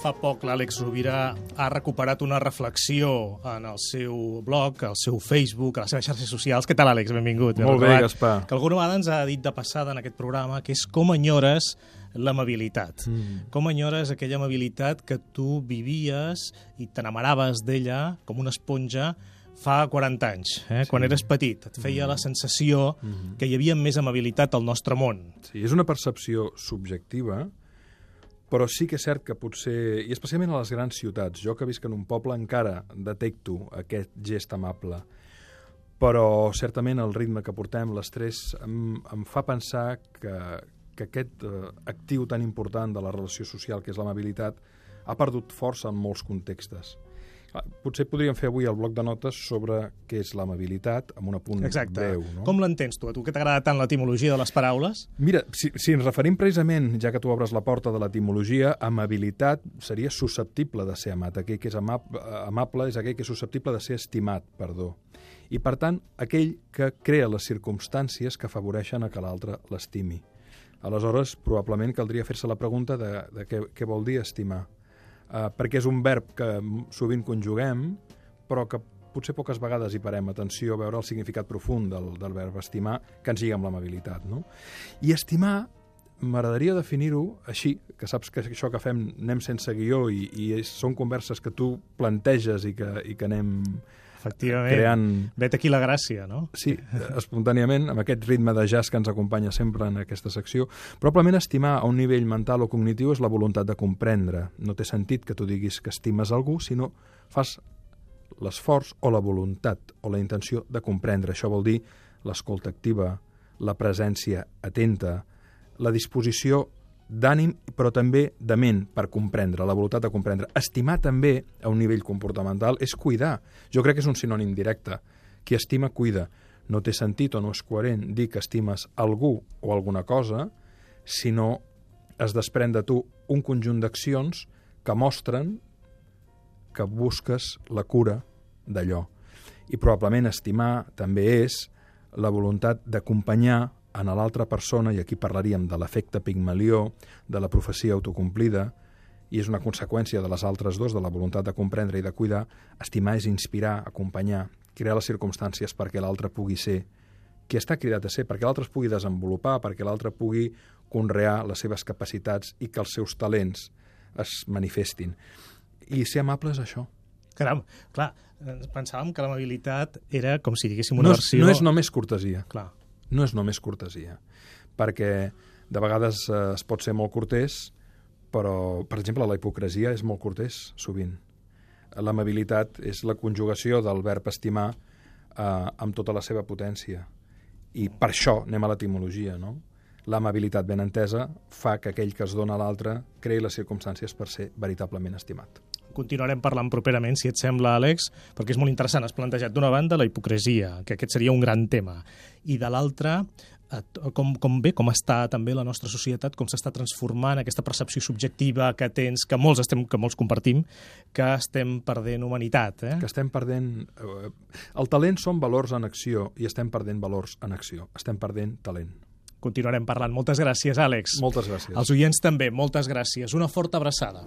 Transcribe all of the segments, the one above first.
fa poc l'Àlex Rovira ha recuperat una reflexió en el seu blog, al seu Facebook, a les seves xarxes socials. Què tal, Àlex? Benvingut. Molt bé, Gaspar. Que alguna vegada ens ha dit de passada en aquest programa que és com enyores l'amabilitat. Mm. Com enyores aquella amabilitat que tu vivies i t'enamaraves d'ella com una esponja fa 40 anys, eh? Sí. quan eres petit. Et feia la sensació Mhm. que hi havia més amabilitat al nostre món. Sí, és una percepció subjectiva, però sí que és cert que potser, i especialment a les grans ciutats, jo que visc en un poble encara detecto aquest gest amable, però certament el ritme que portem, l'estrès, em, em fa pensar que, que aquest eh, actiu tan important de la relació social, que és l'amabilitat, ha perdut força en molts contextes. Clar, Potser podríem fer avui el bloc de notes sobre què és l'amabilitat, amb un apunt Exacte. breu. No? Com l'entens tu? A tu que t'agrada tant l'etimologia de les paraules? Mira, si, si ens referim precisament, ja que tu obres la porta de l'etimologia, amabilitat seria susceptible de ser amat. Aquell que és amable, amable és aquell que és susceptible de ser estimat, perdó. I, per tant, aquell que crea les circumstàncies que afavoreixen a que l'altre l'estimi. Aleshores, probablement caldria fer-se la pregunta de, de què, què vol dir estimar. Uh, perquè és un verb que sovint conjuguem, però que potser poques vegades hi parem atenció a veure el significat profund del, del verb estimar que ens lliga amb l'amabilitat. No? I estimar, m'agradaria definir-ho així, que saps que això que fem anem sense guió i, i són converses que tu planteges i que, i que anem Efectivament. creant Vet aquí la gràcia, no? Sí, espontàniament, amb aquest ritme de jazz que ens acompanya sempre en aquesta secció, probablement estimar a un nivell mental o cognitiu és la voluntat de comprendre. No té sentit que tu diguis que estimes algú, sinó fas l'esforç o la voluntat o la intenció de comprendre. Això vol dir l'escolta activa, la presència atenta, la disposició d'ànim, però també de ment per comprendre, la voluntat de comprendre. Estimar també, a un nivell comportamental, és cuidar. Jo crec que és un sinònim directe. Qui estima, cuida. No té sentit o no és coherent dir que estimes algú o alguna cosa si no es desprèn de tu un conjunt d'accions que mostren que busques la cura d'allò. I probablement estimar també és la voluntat d'acompanyar en l'altra persona, i aquí parlaríem de l'efecte Pigmalió, de la profecia autocomplida, i és una conseqüència de les altres dos, de la voluntat de comprendre i de cuidar, estimar és inspirar, acompanyar, crear les circumstàncies perquè l'altre pugui ser qui està cridat a ser, perquè l'altre es pugui desenvolupar, perquè l'altre pugui conrear les seves capacitats i que els seus talents es manifestin. I ser amable és això. Caram, clar, eh, pensàvem que l'amabilitat era com si diguéssim una No és, versió... no és només cortesia. Clar, no és només cortesia, perquè de vegades eh, es pot ser molt cortès, però, per exemple, la hipocresia és molt cortès, sovint. L'amabilitat és la conjugació del verb estimar eh, amb tota la seva potència. I per això anem a l'etimologia, no? L'amabilitat ben entesa fa que aquell que es dona a l'altre creï les circumstàncies per ser veritablement estimat. Continuarem parlant properament, si et sembla, Àlex, perquè és molt interessant. Has plantejat d'una banda la hipocresia, que aquest seria un gran tema, i de l'altra, eh, com, com bé, com està també la nostra societat, com s'està transformant aquesta percepció subjectiva que tens, que molts, estem, que molts compartim, que estem perdent humanitat. Eh? que estem perdent... eh, El talent són valors en acció i estem perdent valors en acció. Estem perdent talent. Continuarem parlant. Moltes gràcies, Àlex. Moltes gràcies. Els oients també, moltes gràcies. Una forta abraçada.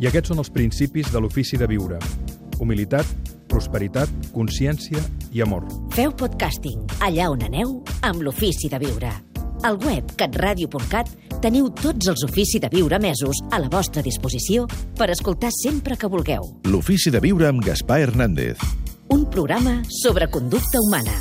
i aquests són els principis de l'ofici de viure. Humilitat, prosperitat, consciència i amor. Feu podcasting allà on aneu amb l'Ofici de Viure. Al web catradio.cat teniu tots els Ofici de Viure mesos a la vostra disposició per escoltar sempre que vulgueu. L'ofici de viure amb Gaspar Hernández. Un programa sobre conducta humana